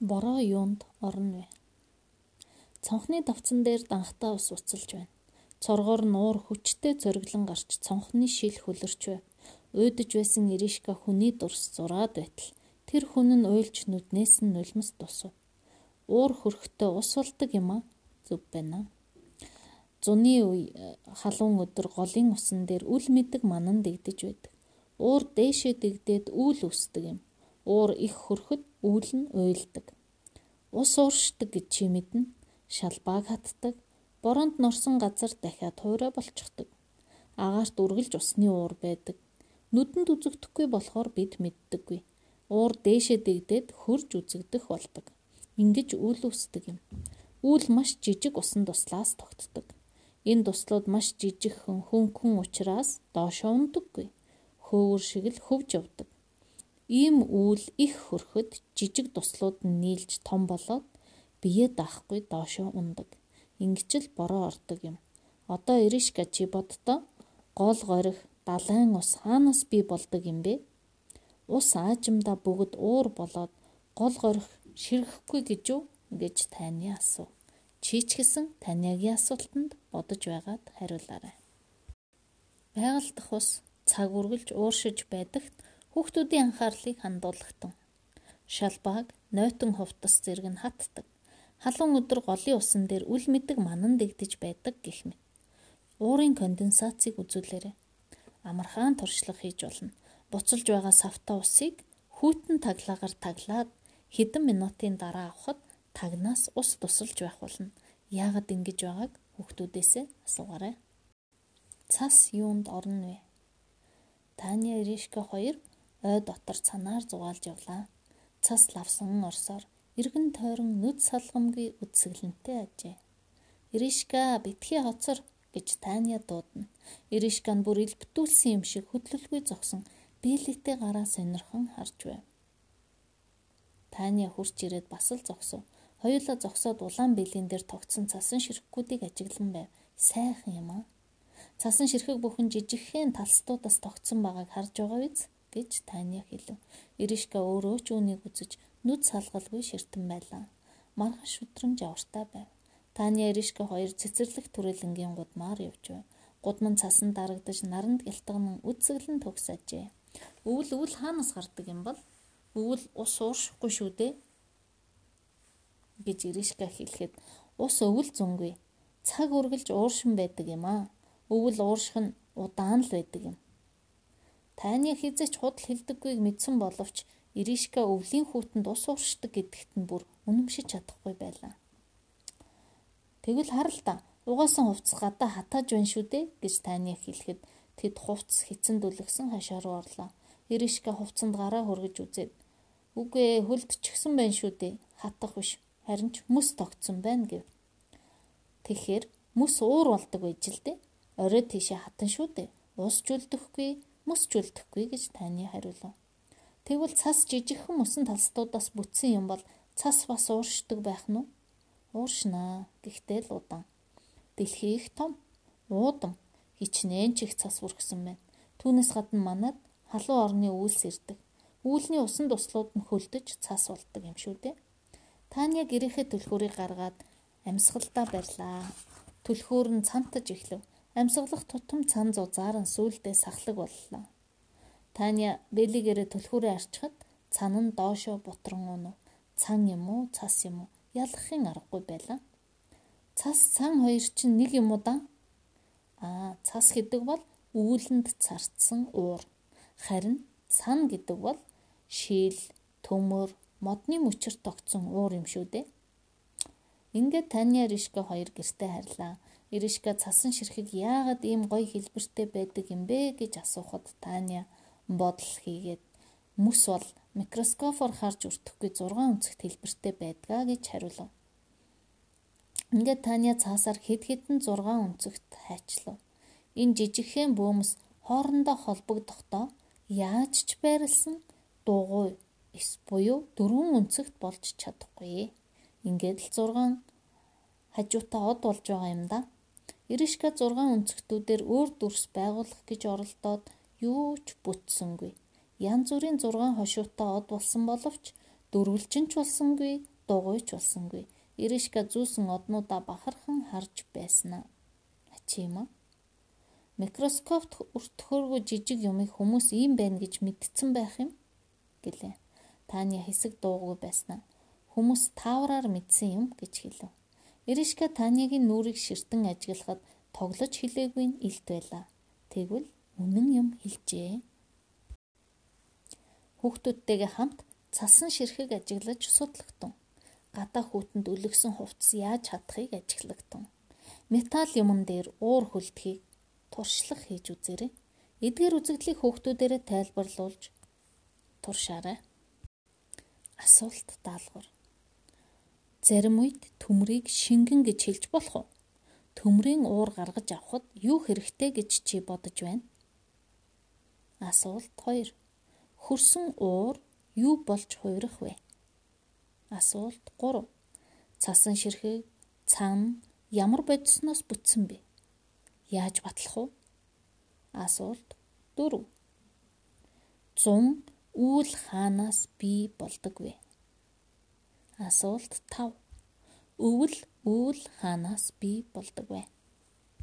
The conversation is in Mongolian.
Бороо юунд орно вэ? Цонхны давцан дээр данхтаа ус уцалж байна. Цоргоор нуур хүчтэй зөрөглөн гарч цонхны шил хөлөрч байв. Уйдж байсан Иришка хүний дурс зураад байтал тэр хүн нь уйлж нүднээс нь нулимс тусав. Уур хөрхтөө ус болдог юм а зүв байна. Зуны үе халуун өдөр голын усан дээр үл мэдэг манан дэгдэж байдаг. Уур дээшээ дэгдээд үүл үсдэг юм. Уур их хөрөхөд үүл нь уйлдаг. Ус ууршдаг гэж чи мэднэ. Шалбааг хатдаг. Боронд норсон газар дахиад хуурай болчихдог. Агаарт үргэлж усны уур байдаг. Нүдэнд үзэгдэхгүй болохоор бид мэддэггүй. Уур дээшээ дэгдээд хөрж үзэгдэх болдог. Ингиж үл үсдэг юм. Үл маш жижиг усан туслаас тогтдог. Энэ туслууд маш жижигхэн хөнгөн учраас доошоо ундаггүй. Хөөвөр шиг л хөвж явдаг. Ийм үйл их хөрөхөд жижиг туслууд нь нийлж том болоод бие даахгүй доошоо ундаг. Ингэж л бороо ордог юм. Одоо Иришка чи боддоо гол горих далайн ус хаанаас би болдог юм бэ? Ус аажимда бүгд уур болоод гол горих ширхэхгүй гэж юу гэж таны асуу. Чи ч гэсэн таниагийн асуултанд бодож байгаад хариулаарай. Байгаль дах ус цаг үргэлж ууршиж байдагт хүүхдүүдийн анхаарлыг хандуулахтун. Шалбааг нойтон хувцас зэрэг нь хатдаг. Халуун өдөр голын усан дээр үл мэдэг манан дэгдэж байдаг гэх мэт. Уурын конденсацийг үзүүлээрэй. Амархан туршлага хийж болно. Буцалж байгаа савта усыг хүйтэн таглагаар таглаад хэдэн минутын дараа авахд тагнаас ус тусалж байх болно. Яагаад ингэж байгааг хүүхдүүдээсээ асуугаарай. Цас юунд орно вэ? Таня Иришка хоёр ой дотор цанаар зугаалж явлаа. Цас лавсан орсоор эргэн тойрон нүд салгамгүй үдсгэлэнтэй ажээ. Иришка битгий хоцор гэж Таня дуудана. Иришка нь бүр илбтүүлсэн юм шиг хөдлөлгүй зогсон биелэгтэй гараа сонирхон харж байв. Таня хурц ирээд бас л зогсов. Хоёулаа зогсоод улаан бэлэн дээр тогтсон цасан ширхгүүдийг ажиглан байв. Сайхан юм аа. Цасан ширхэг бүхэн жижигхэн талстуудаас тогтсон байгааг харж байгаа биз гэж Таня хэлв. Иришка өөрөө ч үүнийг үзэж нүд салгалгүй ширтэн байлаа. Маргааш шүтрэмж авартай байв. Таня Иришка хоёр цэцэрлэг түрээлэнгийн гудмаар явж байв. Гудман цасан дарагдаж наранд гялтганан үдсгэлэн төгсөжээ. Өвөл өвөл хаанаас гардаг юм бол? Өвөл ус ууршихгүй шүү дээ гэж Иришка хэлэхэд ус өвөл зунгүй. Цаг үргэлж ууршин байдаг юм аа. Өвөл уурших нь удаан л байдаг юм. Таны хизээч худал хилдэггүйг мэдсэн боловч Иришка өвлийн хүүтэнд ус ууршдаг гэдэгт нь бүр үнэмшиж чадахгүй байлаа. Тэгвэл харал та угаасан хувцас гадаа хатааж байна шүү дээ гэж таны хэлэхэд тэд хувцас хэцэн дүлгсэн хашаа руу орлоо. Иришка хувцанд гараа хөргөж үзээд үгүй ээ хөлдчихсэн байна шүү дээ. Хатах биш харин ч мөс тогтсон байна гэв. Тэгэхээр мөс уур болдог байж л дээ. Орой тийшээ хатан шүү дээ. Ус жүлдэхгүй, мөс жүлдэхгүй гэж таны хариулав. Тэгвэл цас жижигхэн мөсөн талстуудаас бүтсэн юм бол цас бас ууршдаг байх нь уу? Ууршнаа. Гэхдээ л удаан. Дэлхий их том, уудам, хичнээн чих цас үргэсэн байна. Түүнээс гадна манад халуун орны үйлс ирдэг. Үүлний усан туслууд нь хөлдөж цас болдог юм шүү дээ. Таня гэрээхээ түлхүүрийг гаргаад амьсгалдаа барьлаа. Түлхүүр нь цамтаж эхлэв. Амьсгалах тутам цан зузаар нь сүулдээ сахлаг боллоо. Таня бэлигээрээ түлхүүрээ арчхад цан нь доошоо бутран унав. Цан юм уу, цас юм уу? Ялахын аргагүй байлаа. Цас цан хоёр чинь нэг юм уу даа? Аа, цас гэдэг бол үүлэнд царцсан уур. Харин сан гэдэг бол шил, төмөр, модны мөчөр тогтсон уур юм шүү дээ. Ингээд Таня Ришка хоёр гэртээ харлаа. Иришка цасан ширхэг яагаад ийм гоё хэлбэртэй байдаг юм бэ гэж асуухад Таня бодол хийгээд мөс бол микроскопоор харж өртөхгүй 6 өнцгт хэлбэртэй байдгаа гэж хариулав. Ингээд Таня цаасаар хэд хэдэн 6 өнцгт хайчлав. Энэ жижигхэн бөөмс хоорондоо холбогдохдоо яаж ч байрлсан дугуй эс буюу дөрвөн өнцөгт болж чадахгүй. Ингээд л 6 хажуутай од болж байгаа юм да. Иришка 6 өнцгтүүдээр өөр дүрс байгуулах гэж оролдоод юу ч бүтсэнгүй. Ян зүрийн 6 хошуутай од болсон боловч Дөрвөлжин ч болсонгүй, дугуйч болсонгүй. Иришка зүүсэн однуудаа бахархан харж байснаа. Ачима. Микроскопт өртөхөргүй жижиг юмыг хүмүүс ийм байна гэж мэдсэн байх юм гэлээ. Таня хэсэг дуугүй байснаа. Хүмүүс таавраар мэдсэн юм гэж хэлв. Иришка Танягийн нүрийг ширтэн ажиглахад тоглож хилээгүй нь илт байлаа. Тэгвэл үнэн юм хэлжээ. Хүүхдүүдтэйгээ хамт цасан ширхэг ажиглаж судлагдсан. Гадаа хүүтэнд өлгсөн хувцас яаж чадахыг ажиглагдсан. Металл юмн дээр уур хөлдхийг туршлах хийж үзээрэй. Эдгээр үзэгдлийг хүүхдүүдээрээ тайлбарлуулж туршаарай. Асуулт даалгавар. Зарим үед төмрийг шингэн гэж хэлж болох уу? Төмрийн уур гаргаж авахд юу хэрэгтэй гэж чи бодож байна? Асуулт 2. Хөрсөн уур юу болж хувирах вэ? Асуулт 3. Цасан ширхэг цан ямар бодисноос бүтсэн бэ? Яаж батлах вэ? Асуулт 4. 100 үүл хаанаас бий болдог вэ? Асуулт 5. Өвөл үүл хаанаас бий болдог вэ?